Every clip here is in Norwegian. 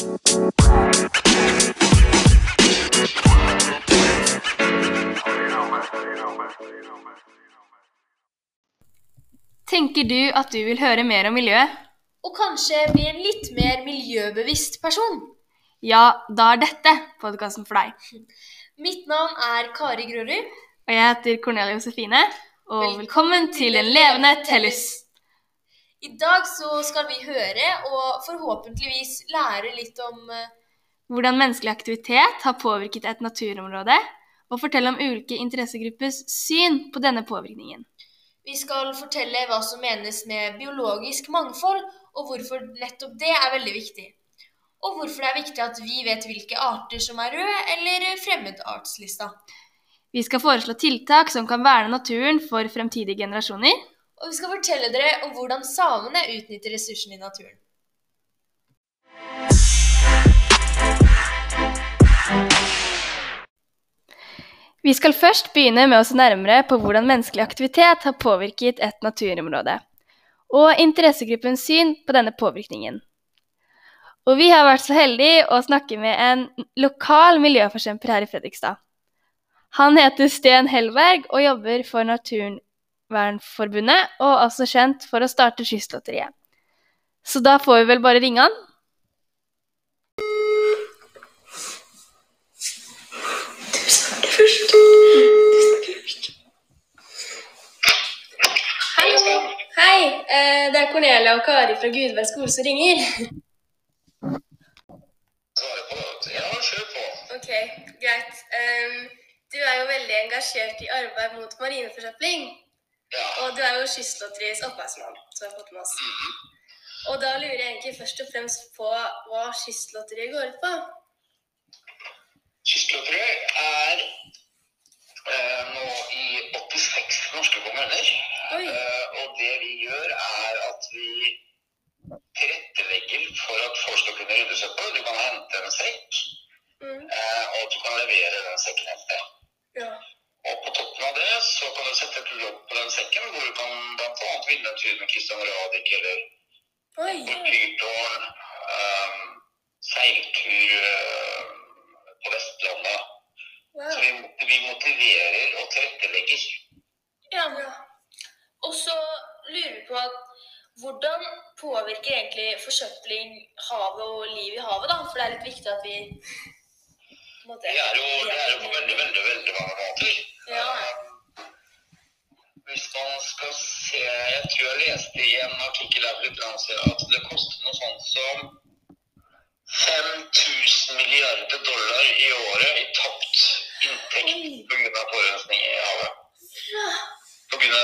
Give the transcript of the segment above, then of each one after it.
Tenker du at du vil høre mer om miljøet? Og kanskje bli en litt mer miljøbevisst person. Ja, da er dette podkasten for deg. Mitt navn er Kari Grorud. Og jeg heter Cornelia Josefine. Og velkommen til En levende tellus. I dag så skal vi høre og forhåpentligvis lære litt om eh, Hvordan menneskelig aktivitet har påvirket et naturområde, og fortelle om ulike interessegruppers syn på denne påvirkningen. Vi skal fortelle hva som menes med biologisk mangfold, og hvorfor nettopp det er veldig viktig. Og hvorfor det er viktig at vi vet hvilke arter som er røde eller fremmedartslista. Vi skal foreslå tiltak som kan verne naturen for fremtidige generasjoner. Og vi skal fortelle dere om hvordan samene utnytter ressursene i naturen. Vi skal først begynne med å se nærmere på hvordan menneskelig aktivitet har påvirket et naturområde, og interessegruppens syn på denne påvirkningen. Og vi har vært så heldige å snakke med en lokal miljøforkjemper her i Fredrikstad. Han heter Sten Hellberg og jobber for Naturvernforbundet, og altså kjent for å starte Kystlotteriet. Så da får vi vel bare ringe han. Hallo! Hei! eh, Det er Cornelia og Kari fra Gudberg skole som ringer. Ja, kjør på. Ok, greit. Du er jo veldig engasjert i arbeid mot marineforsøpling. Ja. Og du er jo Kystlotteriets opphavsmann, som vi har fått med oss. Og da lurer jeg egentlig først og fremst på hva Kystlotteriet går ut på. Kystlotteriet er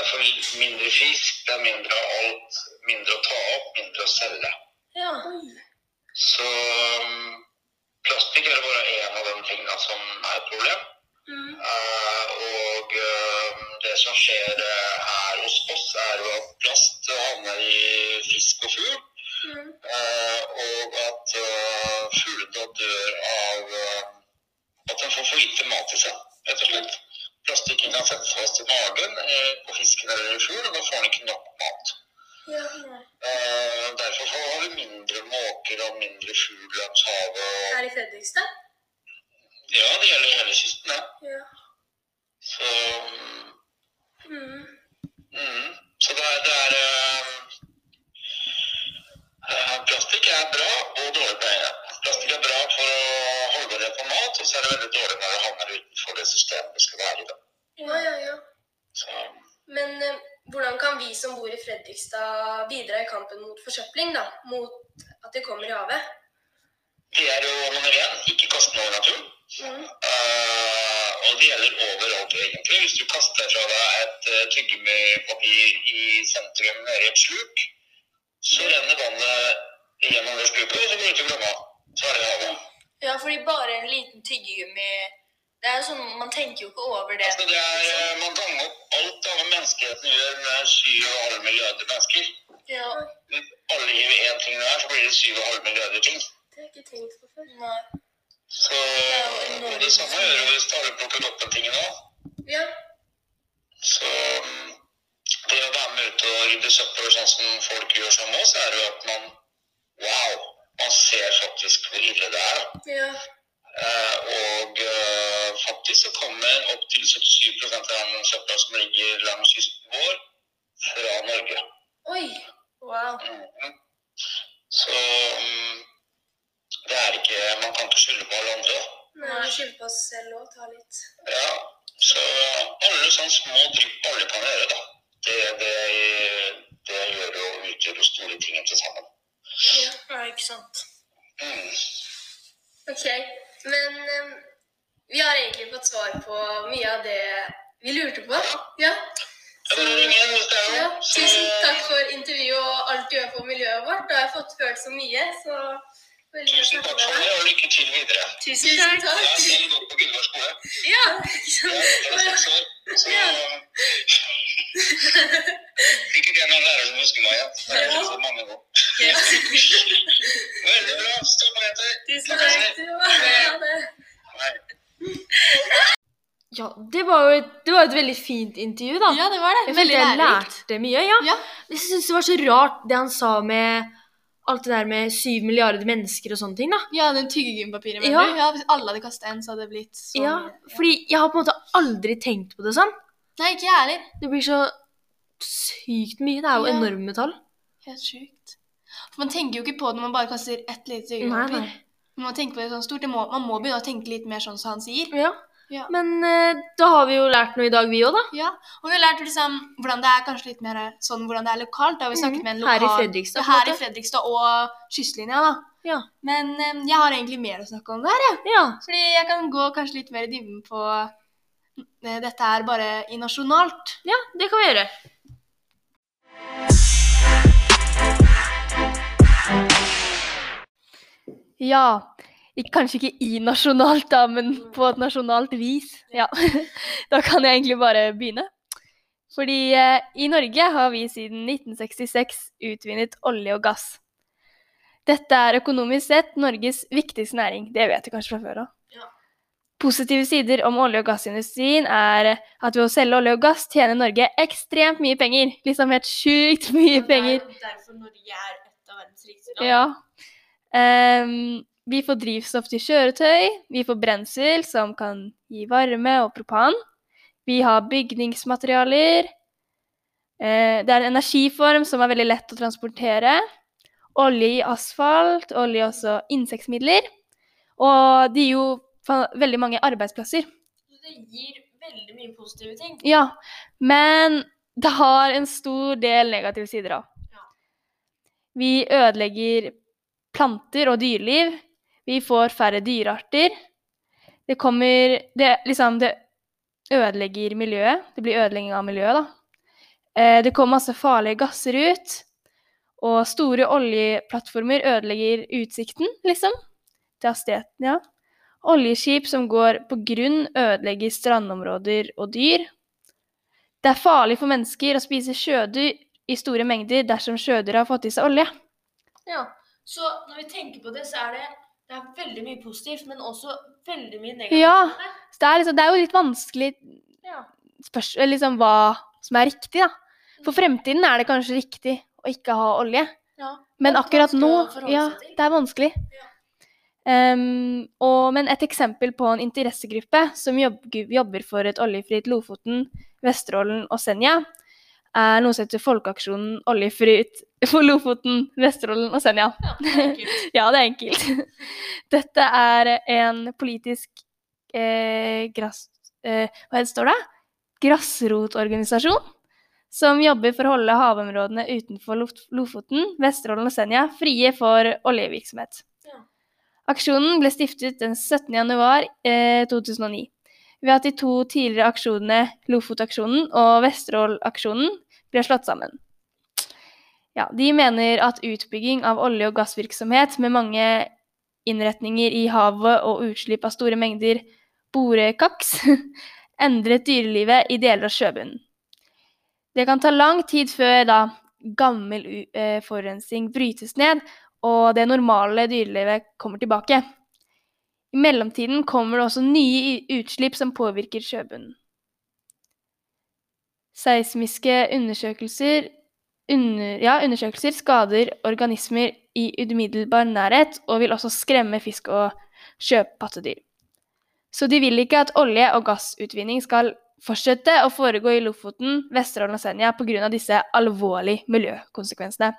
Pga. for mindre fisk, det er mindre av alt, mindre å ta opp, mindre å selge. ja. Så um, plastikk er bare en av de tingene som er et problem. Mm. Uh, og eh, det som skjer uh, her hos oss, er jo at plast havner i fisk og fugl. Mm. eh, og at uh, fuglene dør av at de får for lite mat i seg, rett og slett. Plastikken kan sette seg fast i magen eh, på fisken eller i fugl, og da får den ikke nok mat. Ja. Eh, derfor får- har vi mindre måker og mindre fugl langs havet. Og, Her i Fredrikstad? ja, det gjelder hele kysten, ja. Ja. Så mm, Mm. Så det er, det er eh, eh, Plastikk er bra og dårlig på en er bra for å holde det på mat, og så er det veldig dårlig når det havner utenfor det systemet det skal være i. da. ja, ja, ja. Så, Men eh, hvordan kan vi som bor i Fredrikstad bidra i kampen mot forsøpling, da? Mot at det kommer i havet? det er jo nummer én ikke kaste noe i naturen. Mm. Uh, og det gjelder overalt, egentlig. Hvis du kaster fra deg et uh, tyggegummipapir i sentrum nede i et sluk, så renner vannet gjennom det sluket, og så går det ut i Glomma. Det. Ja, fordi bare en liten tyggegummi Det er sånn, Man tenker jo ikke over det. Altså det er, eh, Man ganger opp alt av menneskeheten gjør med 7,5 milliarder mennesker. Ja, Hvis alle gir én ting der, så blir det 7,5 milliarder ting. Det har jeg ikke tenkt på før. Nei. Så enormt. og Det samme gjør vi hvis alle plukker opp en ting nå. Ja. Så det å være med ut og rydde søppel sånn som folk gjør som oss, er jo at man Wow! Man ser faktisk hvor ille det er. Ja. Eh, og eh, faktisk så kommer opptil 77% av den søpla som ligger langs kysten vår, fra Norge. Oi. Wow. Mhm. Så um, det er ikke Man kan ikke skylde på alle andre. Nei, skylde på oss selv og ta litt. Ja, så alle sånne små drypp alle kan gjøre, da. Det, det, det gjør jo utgjør store ting til sammen. Ja, ja ikke sant. Ok, men um, vi har egentlig fått svar på mye av det vi lurte på. Ja. Noe. ja. Tusen takk for intervjuet og alt du gjør for miljøet vårt. Da har jeg fått hørt så mye, så Tusen takk for det, og lykke til videre. Tusen takk. Jeg har selv gått på Gullvåg skole. Ja, det er seks år. Så ikke jeg noen lærer som husker meg igjen. Det er ikke så mange nå. Veldig bra. Stå på jenter. Tusen takk. Det. Ja, det var jo et, det var et veldig fint intervju, da. Ja, det var det. Jeg Veldig jeg lærerikt. lærte mye, ja. Ja. Jeg syns det var så rart det han sa med alt det der med syv milliarder mennesker og sånne ting, da. Ja, den tyggegummipapiret, mener Ja. du? Ja, hvis alle hadde kastet en, så hadde det blitt så Ja, mye. fordi jeg har på en måte aldri tenkt på det sånn. Nei, ikke jeg heller. Det blir så sykt mye. Det er jo Ja. enorme tall. Helt sjukt. For man tenker jo ikke på det når man bare kaster ett lite. Men man tenker på det sånn stort. Det må, man må begynne å tenke litt mer sånn som han sier. Ja. Ja. Men eh, da har vi jo lært noe i dag, vi òg, da. Ja, og vi har lært liksom hvordan det er kanskje litt mer sånn hvordan det er lokalt. Da har vi snakket Mhm. med en lokal Her i. Fredrikstad, på en her i måte. Fredrikstad og kystlinja, da. Ja. Men eh, jeg har egentlig mer å snakke om der, jeg. Ja. Fordi jeg kan gå kanskje litt mer i dybden på dette er bare i nasjonalt. ja, det kan vi gjøre. Ja, kanskje ikke i nasjonalt, da, men på et nasjonalt vis. Ja, Da kan jeg egentlig bare begynne. Fordi eh, i Norge har vi siden 1966 utvinnet olje og gass. Dette er økonomisk sett Norges viktigste næring. Det vet du kanskje fra før av. Positive sider om olje- og gassindustrien er at ved å selge olje og gass tjener Norge ekstremt mye penger. Liksom helt sjukt mye penger. derfor Norge er et av verdens rikeste land. Ja. Um, vi får drivstoff til kjøretøy, vi får brensel som kan gi varme og propan. Vi har bygningsmaterialer. Uh, det er en energiform som er veldig lett å transportere. Olje i asfalt, olje også insektmidler. Og det gir jo veldig mange arbeidsplasser. Det gir veldig mye positive ting. Ja, men det har en stor del negative sider òg. Ja. Vi ødelegger planter og dyreliv. Vi får færre dyrearter. Det kommer Det, liksom, det ødelegger miljøet. Det blir ødelegging av miljøet, da. Eh, det kommer masse farlige gasser ut. Og store oljeplattformer ødelegger utsikten, liksom. Til hastigheten, ja. Oljeskip som går på grunn, ødelegger strandområder og dyr. Det er farlig for mennesker å spise sjødyr i store mengder dersom sjødyr har fått i seg olje. Ja, så når vi tenker på det, så er det, det er veldig mye positivt, men også veldig mye negativt. Ja. Så det er, liksom, det er jo litt vanskelig Ja. spørs, liksom hva som er riktig, da. For fremtiden er det kanskje riktig å ikke ha olje. Ja. Men akkurat nå Ja, det er vanskelig. Ja. Ehm, og, men et eksempel på en interessegruppe som jobber, jobber for et oljefritt Lofoten, Vesterålen og Senja, er noe som heter Folkeaksjonen oljefritt for Lofoten, Vesterålen og Senja. Ja, det er enkelt. Ja, det er enkelt. Dette er en politisk eh, grass... Eh, hva står det? Grasrotorganisasjon som jobber for å holde havområdene utenfor Lofoten, Vesterålen og Senja frie for oljevirksomhet. Aksjonen ble stiftet den 17. januar eh, 2009 ved at de to tidligere aksjonene, Lofotaksjonen og Vesterål-aksjonen, ble slått sammen. Ja, de mener at utbygging av olje- og gassvirksomhet med mange innretninger i havet og utslipp av store mengder borekaks endret dyrelivet i deler av sjøbunnen. Det kan ta lang tid før da gammel eh, forurensning brytes ned og det normale dyrelivet kommer tilbake. I mellomtiden kommer det også nye utslipp som påvirker sjøbunnen. Seismiske undersøkelser, under, ja, undersøkelser skader organismer i umiddelbar nærhet, og vil også skremme fisk og sjøpattedyr. Så de vil ikke at olje- og gassutvinning skal fortsette å foregå i Lofoten, Vesterålen og Senja pga. disse alvorlige miljøkonsekvensene.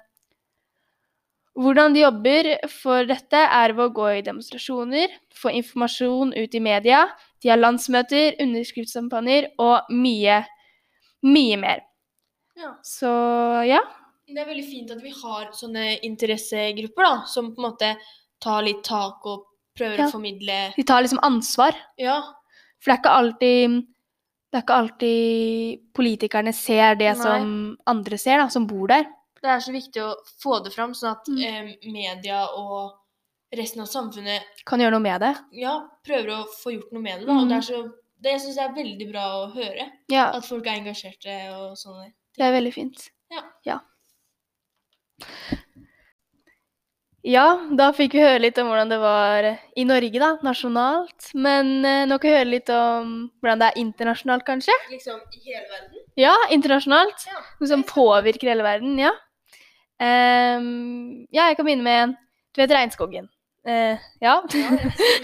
Hvordan de jobber for dette, er ved å gå i demonstrasjoner, få informasjon ut i media, de har landsmøter, underskriftskampanjer og mye, mye mer. Ja. Så ja. Det er veldig fint at vi har sånne interessegrupper da, som på en måte tar litt tak og prøver Ja. å formidle De tar liksom ansvar. Ja. For det er ikke alltid det er ikke alltid politikerne ser det Nei. som andre ser, da, som bor der. Det er så viktig å få det fram, sånn at Mm. eh, media og resten av samfunnet Kan gjøre noe med det. ja, prøver å få gjort noe med det. Da. Og Mm. det er så det syns jeg er veldig bra å høre. Ja, At folk er engasjerte og sånn. det er veldig fint. Ja. Ja. Ja, da fikk vi høre litt om hvordan det var i Norge, da, nasjonalt. Men eh, nå kan vi høre litt om hvordan det er internasjonalt, kanskje? Liksom i hele verden. Ja, internasjonalt. Ja. Noe som påvirker hele verden, ja. Ehm, ja, jeg kan begynne med en. Du vet regnskogen? Uh, ja.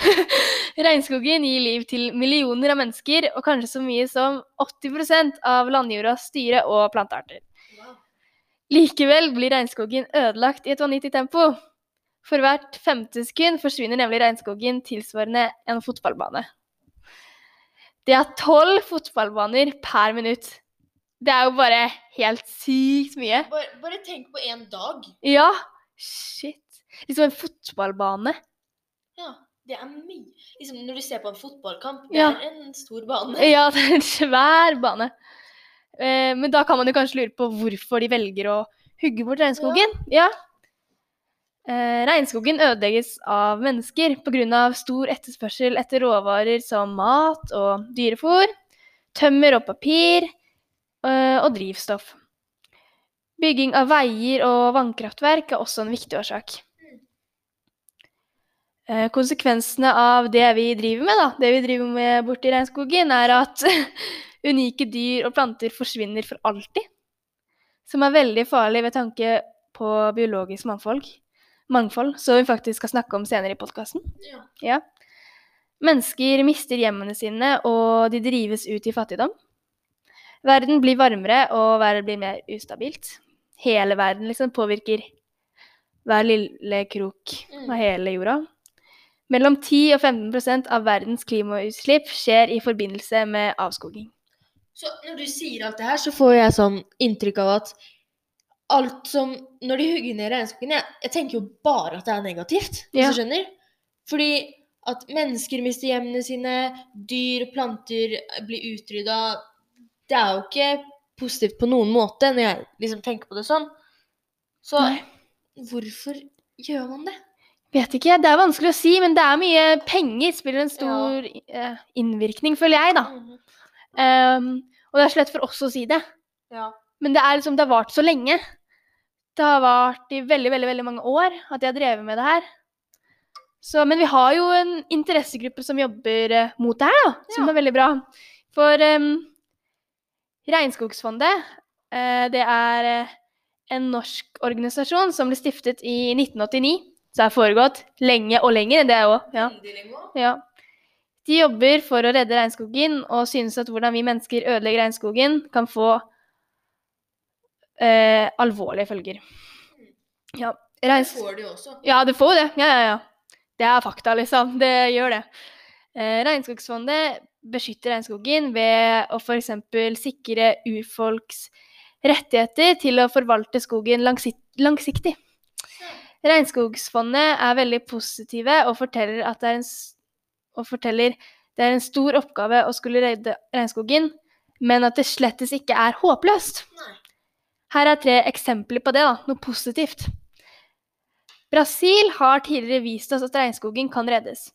regnskogen gir liv til millioner av mennesker, og kanskje så mye som 80% av landjordas dyre- og plantearter. Wow. Likevel blir regnskogen ødelagt i et vanvittig tempo. For hvert femte sekund forsvinner nemlig regnskogen tilsvarende en fotballbane. Det er tolv fotballbaner per minutt. Det er jo bare helt sykt mye. Bare, bare tenk på én dag. Ja, shit. Liksom en fotballbane. Ja, det er mye. Liksom Når du ser på en fotballkamp, det Ja. er en stor bane. Ja, det er en svær bane. Eh, men da kan man jo kanskje lure på hvorfor de velger å hugge bort regnskogen. Ja. Eh, regnskogen ødelegges av mennesker pga. stor etterspørsel etter råvarer som mat og dyrefôr, tømmer og papir og drivstoff. Bygging av veier og vannkraftverk er også en viktig årsak. Eh, konsekvensene av det vi driver med, da, det vi driver med borti regnskogen, er at unike dyr og planter forsvinner for alltid. Som er veldig farlig ved tanke på biologisk mangfold, mangfold som vi faktisk skal snakke om senere i podkasten. Ja. Ja. Mennesker mister hjemmene sine, og de drives ut i fattigdom. Verden blir varmere, og været blir mer ustabilt. Hele verden liksom påvirker hver lille krok Mm. av hele jorda. Mellom 10 og 15% av verdens klimautslipp skjer i forbindelse med avskoging. Så når du sier alt det her, så får jeg sånn inntrykk av at alt som Når de hugger ned regnskogen jeg, jeg tenker jo bare at det er negativt, hvis Ja. du skjønner? Fordi at mennesker mister hjemmene sine, dyr planter blir utrydda Det er jo ikke positivt på noen måte, når jeg liksom tenker på det sånn. Så Nei. hvorfor gjør man det? Vet ikke, det er vanskelig å si, men det er mye penger spiller en stor ja. innvirkning, føler jeg, da. Ehm, og det er så lett for oss å si det. Ja. Men det er liksom, det har vart så lenge. Det har vart i veldig, veldig, veldig mange år at jeg har drevet med det her. Så, men vi har jo en interessegruppe som jobber eh, mot det her, da, som Ja. er veldig bra. For ehm, Regnskogsfondet, eh, det er eh, en norsk organisasjon som ble stiftet i 1989. Så det har foregått lenge og lenger det òg. Ja. Ja. De jobber for å redde regnskogen og synes at hvordan vi mennesker ødelegger regnskogen, kan få eh, alvorlige følger. Ja, Det får de også. ja, det får jo det. Ja, ja, ja. Det er fakta, liksom. Det gjør det. Eh, Regnskogsfondet beskytter regnskogen ved å f.eks. sikre urfolks rettigheter til å forvalte skogen langsi- langsiktig. Regnskogsfondet er veldig positive og forteller at det er en, forteller det er en stor oppgave å skulle redde regnskogen, men at det slettes ikke er håpløst. Her er tre eksempler på det, da. Noe positivt. Brasil har tidligere vist oss at regnskogen kan reddes.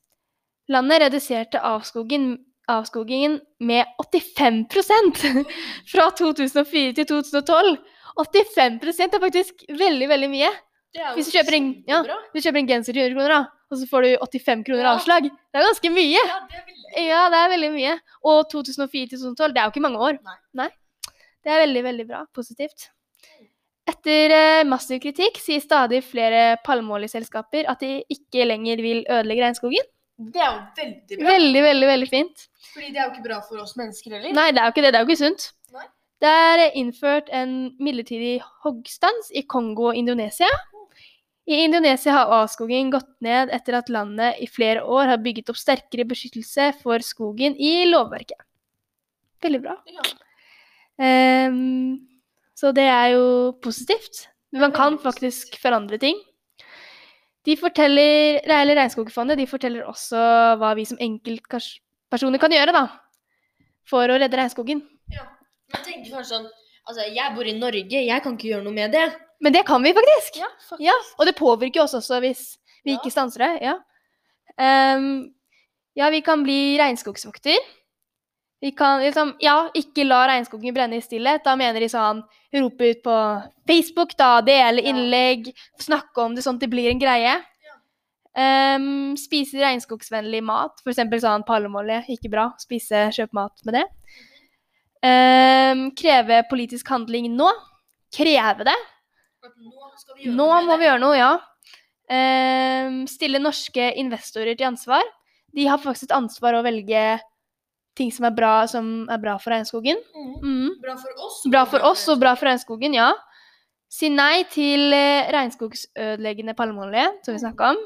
Landet reduserte avskogen, avskogingen med 85% fra 2004 til 2012. 85% er faktisk veldig, veldig mye. Hvis du kjøper en, ja, hvis du kjøper en genser til 100 kroner, da, og så får du 85 kroner avslag. Det er ganske mye. Ja, det er veldig Ja, det er veldig mye. Og 2004 til 2012, det er jo ikke mange år. Nei. Det er veldig, veldig bra. Positivt. Etter eh, massiv kritikk sier stadig flere palmeoljeselskaper at de ikke lenger vil ødelegge regnskogen. Det er jo veldig bra. Veldig, veldig, veldig fint. Fordi det er jo ikke bra for oss mennesker heller. Nei, det er jo ikke det. Det er jo ikke sunt. Nei. Det er innført en midlertidig hoggstans i Kongo og Indonesia. I Indonesia har avskoging gått ned etter at landet i flere år har bygget opp sterkere beskyttelse for skogen i lovverket. Veldig bra. Ja. Um, så det er jo positivt. Man kan faktisk forandre ting. De forteller, eller Regnskogfondet de forteller også hva vi som enkeltpersoner kan gjøre da, for å redde regnskogen. Men tenker kanskje sånn Altså, jeg bor i Norge, jeg kan ikke gjøre noe med det. Men det kan vi faktisk. Ja, faktisk. Ja, og det påvirker oss også hvis vi Ja. ikke stanser det. Ja. Um, ja, vi kan bli regnskogsvokter. Vi kan liksom Ja, ikke la regnskogen brenne i stillhet. Da mener de sånn rope ut på Facebook, da, dele innlegg, snakke om det sånn at det blir en greie. Um, spise regnskogsvennlig mat, f.eks. sånn palmeolje. Ikke bra. Spise, kjøpe mat med det. Um, kreve politisk handling nå. Kreve det. Nå vi Nå må det. vi gjøre noe, ja. Um, stille norske investorer til ansvar. De har faktisk et ansvar å velge ting som er bra, som er bra for regnskogen. Mm. Mm. Bra for oss. Bra for oss og bra for regnskogen, ja. Si nei til eh, regnskogsødeleggende palmeolje, som vi snakka om.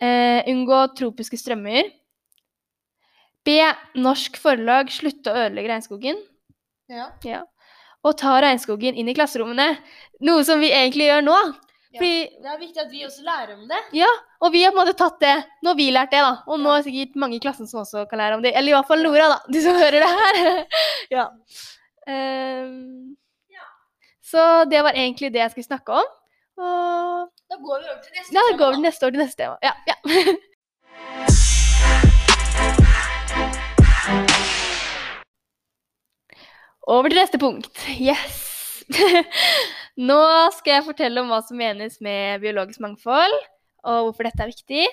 Eh, unngå tropiske strømmer. Be norsk forlag slutte å ødelegge regnskogen. Ja. Ja. Og ta regnskogen inn i klasserommene. Noe som vi egentlig gjør nå. Ja. Det er viktig at vi også lærer om det. Ja, og vi har på en måte tatt det. Nå har vi lært det, da. Og nå er det sikkert mange i klassen som også kan lære om det. Eller i hvert fall Nora, da. Du som hører det her. ja. Ehm, så det var egentlig det jeg skulle snakke om. Og Da går vi over til neste da går vi neste år til neste tema. Ja, ja. Over til neste punkt. Yes! Nå skal jeg fortelle om hva som menes med biologisk mangfold, og hvorfor dette er viktig.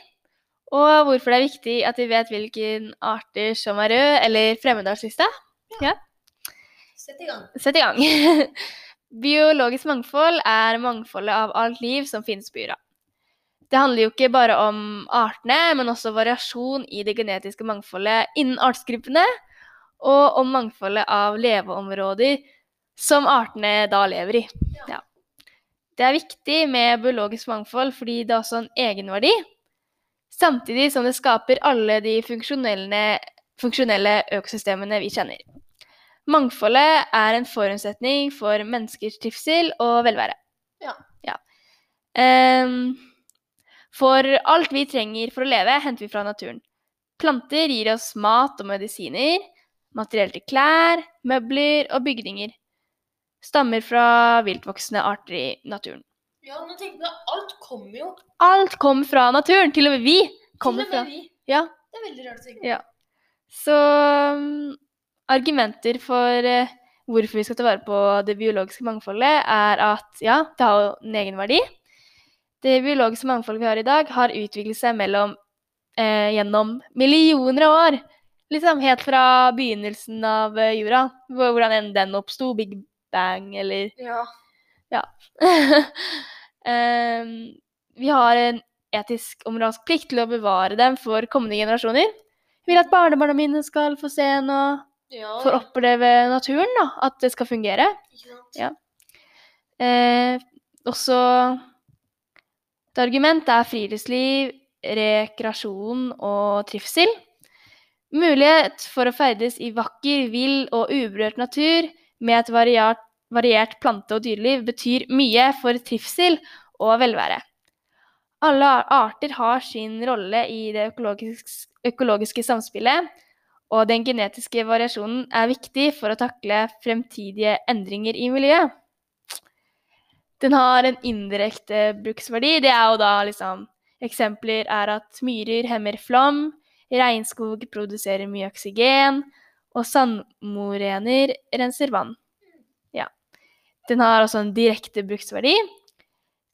Og hvorfor det er viktig at vi vet hvilken arter som er rød eller fremmedartslista. Sett i gang. Sett i gang. Biologisk mangfold er mangfoldet av alt liv som finnes på jorda. Det handler jo ikke bare om artene, men også variasjon i det genetiske mangfoldet innen artsgruppene, og om mangfoldet av leveområder som artene da lever i. Ja. Det er viktig med biologisk mangfold fordi det er også en egenverdi, samtidig som det skaper alle de funksjonelle, funksjonelle økosystemene vi kjenner. Mangfoldet er en forutsetning for menneskers trivsel og velvære. Ja. Ehm, for alt vi trenger for å leve, henter vi fra naturen. Planter gir oss mat og medisiner, materiell til klær, møbler og bygninger. Stammer fra viltvoksende arter i naturen. Ja, nå tenker jeg. Alt kommer jo Alt kommer fra naturen, til og med vi kommer fra vi. Ja. Det er veldig rart å tenke. Ja. Så um, argumenter for uh, hvorfor vi skal ta vare på det biologiske mangfoldet, er at ja, det har jo en egen verdi. Det biologiske mangfoldet vi har i dag, har utviklet seg mellom, eh, gjennom millioner av år. Liksom helt fra begynnelsen av eh, jorda, hvordan enn den oppsto, Big Bang eller Ja. Ehm, vi har en etisk og moralsk plikt til å bevare dem for kommende generasjoner. Jeg vil at barnebarna mine skal få se en og ja. få oppleve naturen, da. At det skal fungere. Ja. Eh, også et argument er friluftsliv, rekreasjon og trivsel. Mulighet for å ferdes i vakker, vill og uberørt natur med et variert, variert plante- og dyreliv betyr mye for trivsel og velvære. Alle arter har sin rolle i det økologiske, økologiske samspillet, og den genetiske variasjonen er viktig for å takle fremtidige endringer i miljøet. Den har en indirekte bruksverdi. Det er jo da liksom Eksempler er at myrer hemmer flom, regnskog produserer mye oksygen, og sandmorener renser vann. Ja. Den har også en direkte bruksverdi.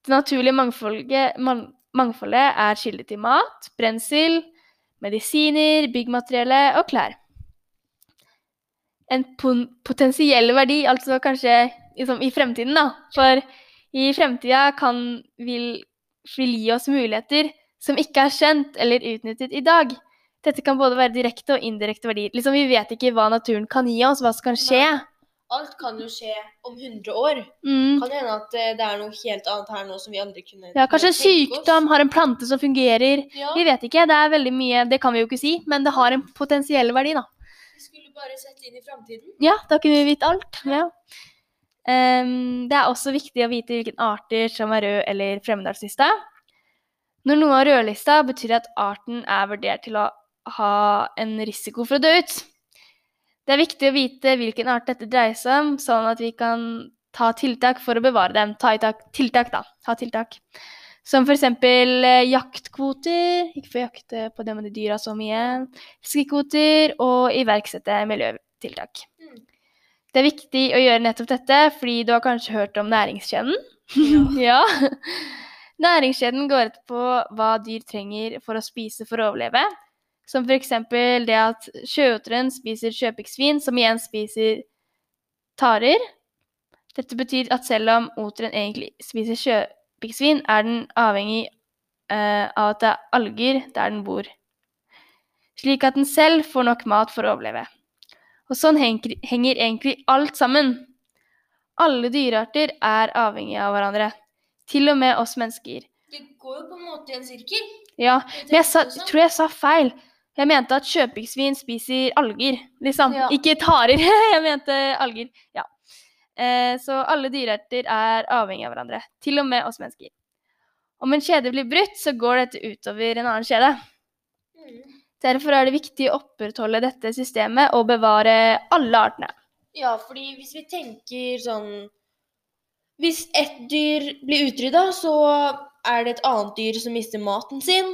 Det naturlige mangfoldet, man, mangfoldet er kilde til mat, brensel, medisiner, byggmateriale og klær. En potensiell verdi, altså kanskje liksom, i fremtiden, da. For i fremtida kan vil, vil gi oss muligheter som ikke er kjent eller utnyttet i dag. Dette kan både være direkte og indirekte verdier. Liksom, vi vet ikke hva naturen kan gi oss, hva som kan skje. Alt kan jo skje om 100 år. Mm. Kan hende at eh, det er noe helt annet her nå som vi aldri kunne Ja, kanskje en sykdom oss. har en plante som fungerer. Ja, Vi vet ikke, det er veldig mye, det kan vi jo ikke si, men det har en potensiell verdi, da. vi skulle bare sette inn i framtiden. Ja, da kunne vi vite alt. Ja. Um, det er også viktig å vite hvilke arter som er rød- eller fremmedartslista. Når noe er rødlista, betyr det at arten er vurdert til å ha en risiko for å dø ut. Det er viktig å vite hvilken art dette dreier seg om, sånn at vi kan ta tiltak for å bevare dem. Ta tak, tiltak, da. Ta tiltak. Som f.eks. Eh, jaktkvoter, ikke få jakte på det med de dyra så mye, fiskekvoter og iverksette miljøtiltak. Mm. Det er viktig å gjøre nettopp dette, fordi du har kanskje hørt om næringskjeden? ja. Næringskjeden går ut på hva dyr trenger for å spise for å overleve. Som f.eks. det at sjøoteren spiser sjøpiggsvin, som igjen spiser tarer. Dette betyr at selv om oteren egentlig spiser sjøpiggsvin, er den avhengig eh, av at det er alger der den bor. Slik at den selv får nok mat for å overleve. Og sånn henger, henger egentlig alt sammen. Alle dyrearter er avhengige av hverandre. Til og med oss mennesker. Det går jo på en måte i en sirkel. Ja, men jeg sa, tror jeg sa feil. Jeg mente at kjøpingsvin spiser alger, liksom. Ja. Ikke tarer. jeg mente alger. Ja. Eh, så alle dyrearter er avhengige av hverandre. Til og med oss mennesker. Om en kjede blir brutt, så går dette utover en annen kjede. Mm. Derfor er det viktig å opprettholde dette systemet og bevare alle artene. Ja, fordi hvis vi tenker sånn Hvis ett dyr blir utrydda, så er det et annet dyr som mister maten sin,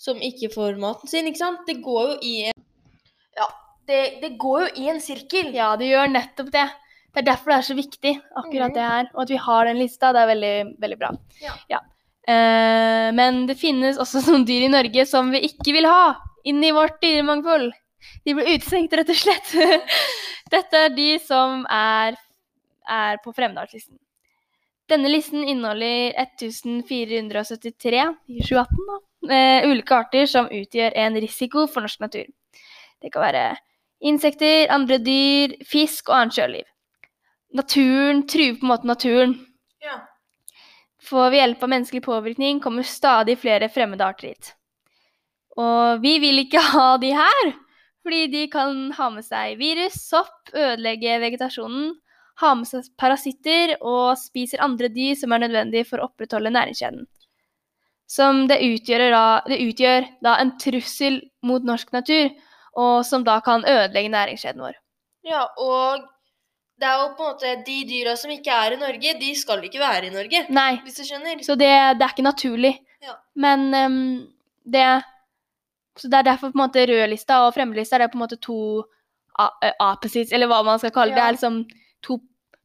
som ikke får maten sin, ikke sant? Det går jo i en Ja, det, det går jo i en sirkel. Ja, det gjør nettopp det. Det er derfor det er så viktig, akkurat mm. det her. Og at vi har den lista, det er veldig, veldig bra. Ja. Eh, men det finnes også noen dyr i Norge som vi ikke vil ha inn i vårt dyremangfold. De blir utestengt, rett og slett. Dette er de som er, er på fremmedartslisten. Denne listen inneholder 1473 i 2018 da, eh, ulike arter som utgjør en risiko for norsk natur. Det kan være insekter, andre dyr, fisk og annet sjøliv. Naturen truer på en måte naturen. Ja. For ved hjelp av menneskelig påvirkning kommer stadig flere fremmede arter hit. Og vi vil ikke ha de her, fordi de kan ha med seg virus, sopp, ødelegge vegetasjonen, ha med seg parasitter og spiser andre dyr som er nødvendige for å opprettholde næringskjeden. Som det utgjør, da, det utgjør da en trussel mot norsk natur, og som da kan ødelegge næringskjeden vår. ja, og det er jo på en måte de dyra som ikke er i Norge, de skal ikke være i Norge. Nei, Hvis du skjønner? Så det, det er ikke naturlig. Ja. Men um, det Så det er derfor på en måte rødlista og fremmedlista er det på en måte to a- eh, eller hva man skal kalle det. Det er liksom to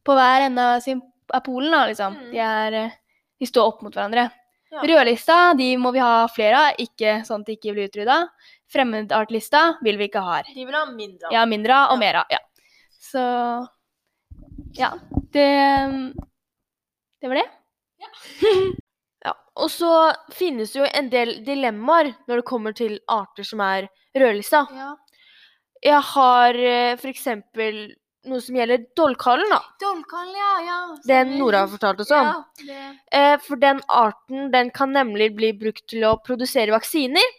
på hver ende av sin- av polen, da, liksom. Mm. De, er, eh, de står opp mot hverandre. Ja. Rødlista de må vi ha flere av, ikke sånn at de ikke blir utrydda. Fremmedartlista vil vi ikke ha her. De vil ha mindre av. Ja, mindre av og Ja. mer av. Ja. Så ja, det Det var det. Ja, og så finnes det jo en del dilemmaer når det kommer til arter som er rødlista. Ja. Jeg har eh, for eksempel noe som gjelder Dollkallen, da. Dollkallen, ja. ja. Den Nora har fortalt oss om. Ja, det. Eh, for den arten den kan nemlig bli brukt til å produsere vaksiner.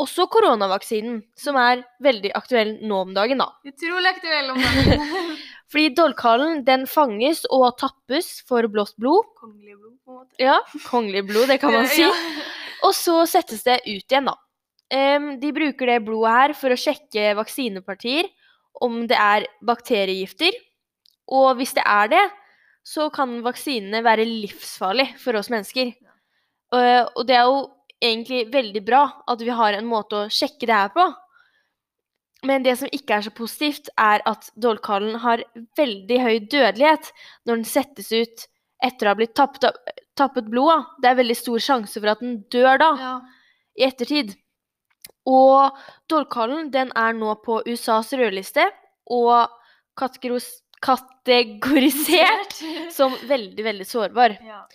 Også koronavaksinen, som er veldig aktuell nå om dagen, da. Utrolig aktuell om dagen. Fordi dollkallen den fanges og tappes for blåst blod. Kongelig blod, på en måte. Ja, kongelig blod, det kan man si. Ja. Og så settes det ut igjen, da. Um, de bruker det blodet her for å sjekke vaksinepartier, om det er bakteriegifter. Og hvis det er det, så kan vaksinene være livsfarlig for oss mennesker. Eh, og det er jo egentlig veldig bra at vi har en måte å sjekke det her på. Men det som ikke er så positivt, er at dolkallen har veldig høy dødelighet når den settes ut etter å ha blitt tappet, tappet blod. da. Det er veldig stor sjanse for at den dør da, Ja. i ettertid. Og dolkallen den er nå på USAs rødliste, og kategorisert som veldig, veldig sårbar. Ja.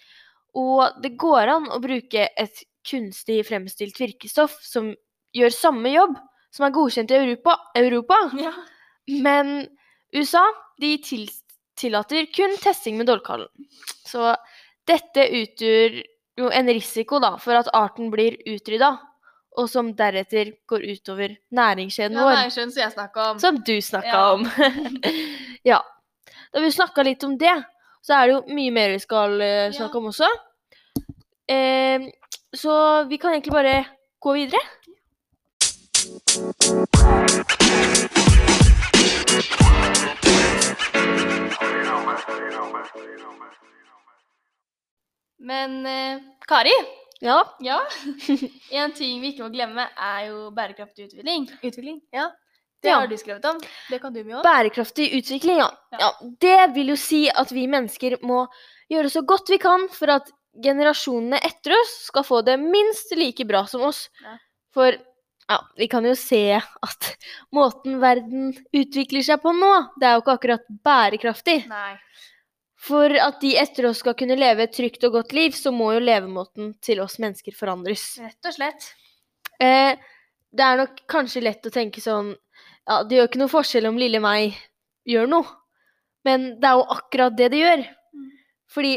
Og det går an å bruke et kunstig fremstilt virkestoff som gjør samme jobb, som er godkjent i Europa, Europa. ja. men USA de til, tillater kun testing med dolkallen. Så dette utgjør jo en risiko da, for at arten blir utrydda, og som deretter går utover næringskjeden Ja, vår. Ja, er som jeg snakka om. Som du snakka Ja. om. ja. Da vi snakka litt om det, så er det jo mye mer vi skal uh, snakke Ja. om også. Eh, så vi kan egentlig bare gå videre. Men eh, Kari, Ja. ja. en ting vi ikke må glemme, er jo bærekraftig utvikling. Utvikling, ja. Det har du skrevet om. Det kan du mye om. Bærekraftig utvikling, ja. Ja. Det vil jo si at vi mennesker må gjøre så godt vi kan for at generasjonene etter oss skal få det minst like bra som oss. Ja. For ja, vi kan jo se at måten verden utvikler seg på nå, det er jo ikke akkurat bærekraftig. Nei. For at de etter oss skal kunne leve et trygt og godt liv, så må jo levemåten til oss mennesker forandres. Rett og slett. Eh, det er nok kanskje lett å tenke sånn Ja, det gjør ikke noe forskjell om lille meg gjør noe. Men det er jo akkurat det det gjør. Mm. Fordi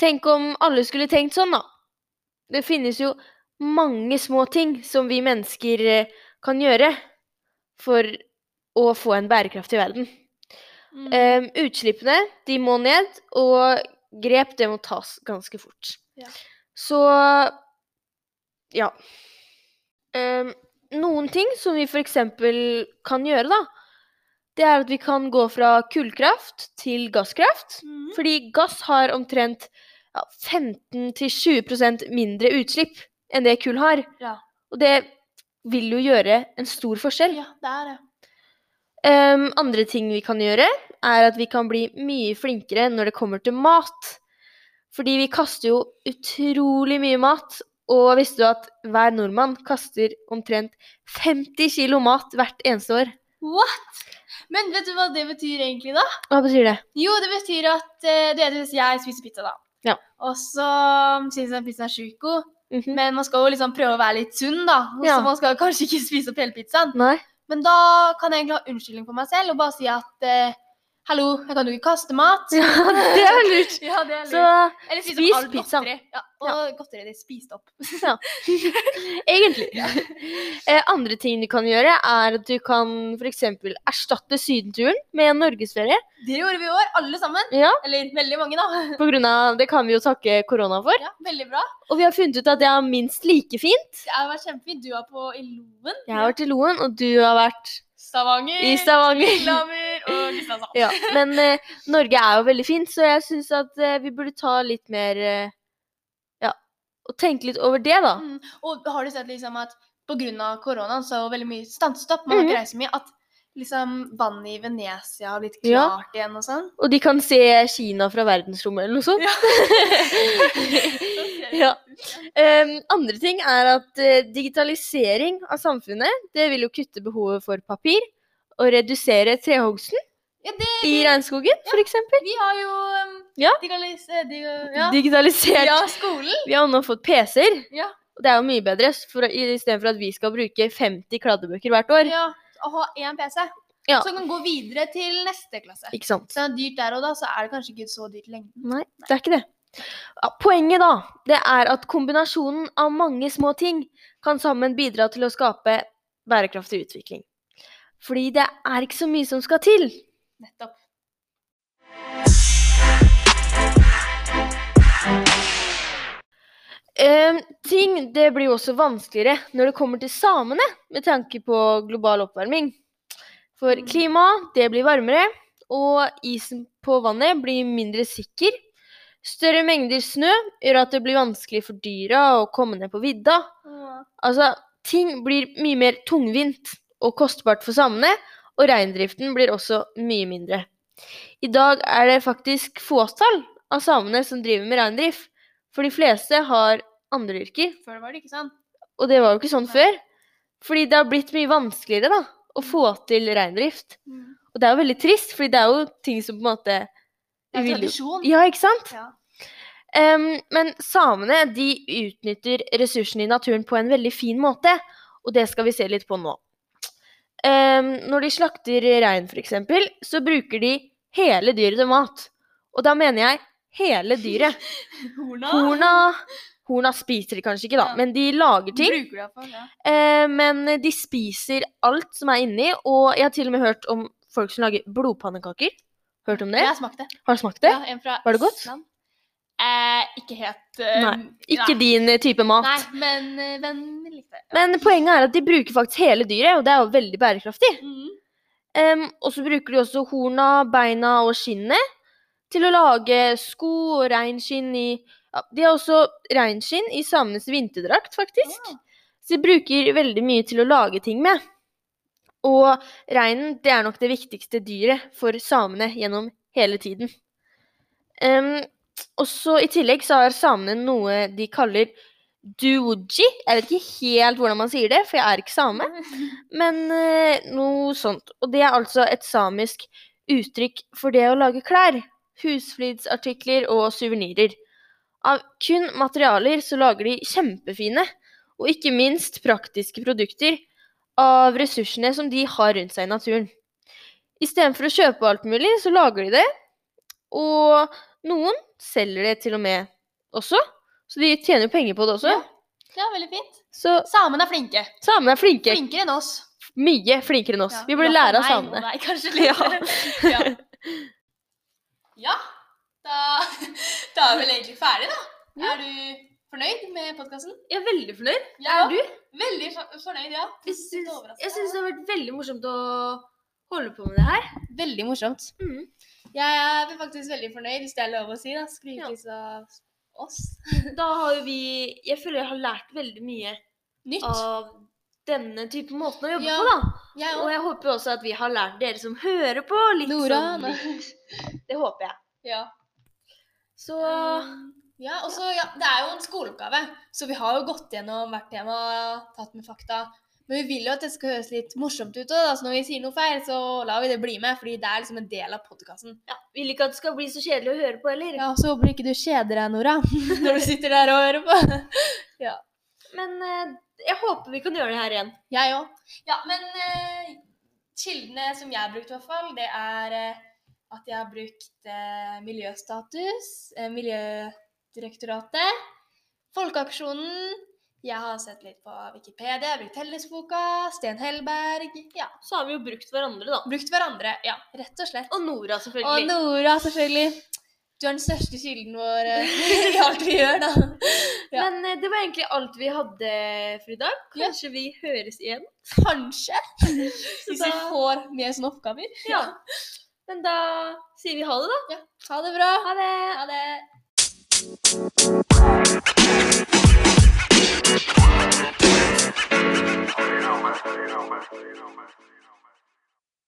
tenk om alle skulle tenkt sånn, da. Det finnes jo mange små ting som vi mennesker eh, kan gjøre for å få en bærekraftig verden. Mm. Um, utslippene de må ned, og grep det må tas ganske fort. Ja. Så ja. Um, noen ting som vi f.eks. kan gjøre, da, det er at vi kan gå fra kullkraft til gasskraft. Mm. Fordi gass har omtrent ja, 15-20% mindre utslipp enn det kull har. Ja. Og det vil jo gjøre en stor forskjell. ja, det er det. Ehm, andre ting vi kan gjøre, er at vi kan bli mye flinkere når det kommer til mat. Fordi vi kaster jo utrolig mye mat. Og visste du at hver nordmann kaster omtrent 50 kilo mat hvert eneste år? What? Men vet du hva det betyr egentlig, da? Hva betyr det? Jo, det betyr at eh, du vet hvis jeg spiser pizza, da. Ja. Og så syns jeg pizzaen er sjukt god. Mhm. Men man skal jo liksom prøve å være litt sunn, da. Og Så man skal kanskje ikke spise opp hele pizzaen. Nei? Men da kan jeg egentlig ha unnskyldning for meg selv og bare si at eh, hallo, jeg kan jo ikke kaste mat. Ja, det er lurt. Ja, det er lurt. Så Eller spise spis pizza. godteri. Ja, og godteriet ditt spist opp. egentlig. Eh, andre ting du kan gjøre, er at du kan f.eks. erstatte sydenturen med en norgesferie. Det gjorde vi i år, alle sammen. Ja, Eller veldig mange, da. på grunn av, Det kan vi jo takke korona for. Ja, Veldig bra. Og vi har funnet ut at det er minst like fint. Det har vært kjempefint. Du var på i Loen. Jeg har vært i Loen, og du har vært Stavanger. i Stavanger. Lillehammer og Kristiansand. Ja, men eh, Norge er jo veldig fint, så jeg syns at eh, vi burde ta litt mer eh, Ja, og tenke litt over det, da. Mm. Og har du sett liksom at pga. koronaen så er veldig mye stanset opp, man har Mhm. ikke reist så mye, at liksom vannet i Venezia har blitt Ja. klart igjen og sånn? Og de kan se Kina fra verdensrommet eller noe sånt. Ja. Em, andre ting er at uh, digitalisering av samfunnet det vil jo kutte behovet for papir og redusere trehogsten Ja, det, i regnskogen, for f.eks. vi har jo um, Ja. digalis, eh, dig, ja. Digitalisert. ja, skolen. Vi har nå fått PC-er, Ja. og det er jo mye bedre for, istedenfor at vi skal bruke 50 kladdebøker hvert år. ja. Å ha én PC, Ja. så kan gå videre til neste klasse. Ikke sant? Så det er dyrt der og da, så er det kanskje ikke så dyrt lenge. Nei, det er ikke det. Poenget da, det er at kombinasjonen av mange små ting kan sammen bidra til å skape bærekraftig utvikling. Fordi det er ikke så mye som skal til. Nettopp. Ting det blir jo også vanskeligere når det kommer til samene med tanke på global oppvarming. For Mm. klimaet det blir varmere, og isen på vannet blir mindre sikker. Større mengder snø gjør at det blir vanskelig for dyra å komme ned på vidda. Altså, ting blir mye mer tungvint og kostbart for samene, og reindriften blir også mye mindre. I dag er det faktisk fåtall av samene som driver med reindrift, for de fleste har andre yrker, Før var det ikke sånn. og det var jo ikke sånn Nei. før. Fordi det har blitt mye vanskeligere da, å få til reindrift. Mm. Og det er jo veldig trist, fordi det er jo ting som på en måte Det er tradisjon. Ja, ikke sant? Ja. Um, men samene de utnytter ressursene i naturen på en veldig fin måte, og det skal vi se litt på nå. Um, når de slakter rein, f.eks., så bruker de hele dyret til mat. Og da mener jeg hele dyret. Horna. Horna, horna spiser de kanskje ikke, da, Ja. men de lager ting. Bruker det iallfall, ja. Eh, men de spiser alt som er inni, og jeg har til og med hørt om folk som lager blodpannekaker. Hørt om det? Jeg har smakt det. Har du smakt det? Ja, en fra Var det godt? Island. Eh, ikke helt eh, Nei, Ikke din eh, type mat. Nei, men men, den likte. Men poenget er at de bruker faktisk hele dyret, og det er jo veldig bærekraftig. Mm. Em, og så bruker de også horna, beina og skinnet til å lage sko og reinskinn i ja, De har også reinskinn i samenes vinterdrakt, faktisk. Så de bruker veldig mye til å lage ting med. Og reinen det er nok det viktigste dyret for samene gjennom hele tiden. Um, også I tillegg så har samene noe de kaller duoji. Jeg vet ikke helt hvordan man sier det, for jeg er ikke same. Men uh, noe sånt. Og det er altså et samisk uttrykk for det å lage klær. Husflidsartikler og suvenirer. Av kun materialer så lager de kjempefine, og ikke minst praktiske produkter av ressursene som de har rundt seg i naturen. Istedenfor å kjøpe alt mulig, så lager de det. Og noen selger det til og med også, så de tjener jo penger på det også. Ja. Ja, veldig fint. Så Samene er flinke. samene er flinke. Flinkere enn oss. Mye flinkere enn oss. Ja, Vi burde lære av samene. Nei, kanskje litt. Ja. ja. Ja. Da, da er vi vel egentlig ferdig, da. Ja. Er du fornøyd med podkasten? Jeg er veldig fornøyd. Ja. Er du? Veldig fornøyd, ja. Jeg syns, det har vært veldig morsomt å holde på med det her. Veldig morsomt. Mm. Jeg er faktisk veldig fornøyd, hvis det er lov å si. da. Skrytes Ja. av oss. Da har jo vi Jeg føler jeg har lært veldig mye Nytt. av denne type måten å jobbe Ja. på, da. Jeg Og jeg håper også at vi har lært dere som hører på, litt Nora. sånn. Det håper jeg. Ja. Så Ja, og så, ja, Det er jo en skoleoppgave, så vi har jo gått gjennom hvert tema og tatt med fakta. Men vi vil jo at det skal høres litt morsomt ut. Da. Så når vi sier noe feil, så lar vi det bli med, fordi det er liksom en del av podkasten. ja, vil ikke at det skal bli så kjedelig å høre på heller. Ja, så håper ikke du kjeder deg, Nora, når du sitter der og hører på. Men eh, jeg håper vi kan gjøre det her igjen. Jeg òg. Ja, men eh, kildene som jeg brukte, i hvert fall, det er eh, at jeg har brukt eh, Miljøstatus, eh, Miljødirektoratet, Folkeaksjonen. Jeg har sett litt på Wikipedia, jeg har brukt Hellesboka, Sten Hellberg. Ja, Så har vi jo brukt hverandre, da. brukt hverandre. Ja, rett og slett. Og Nora, selvfølgelig. Og. Nora, selvfølgelig. Du er den største kilden vår eh, i alt vi gjør, da. ja. Men eh, det var egentlig alt vi hadde for i dag. Kanskje vi høres igjen? Kanskje. Hvis vi får mer sånne oppgaver. Ja. Men da sier vi ha det, da. Ja. Ha det bra. Ha det. Ha det.